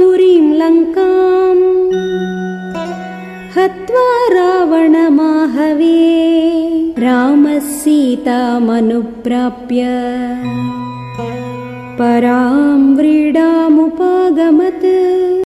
पुरीं लङ्काम् हत्वा रावणमाहवे रामसीतामनुप्राप्य परां व्रीडामुपागमत्।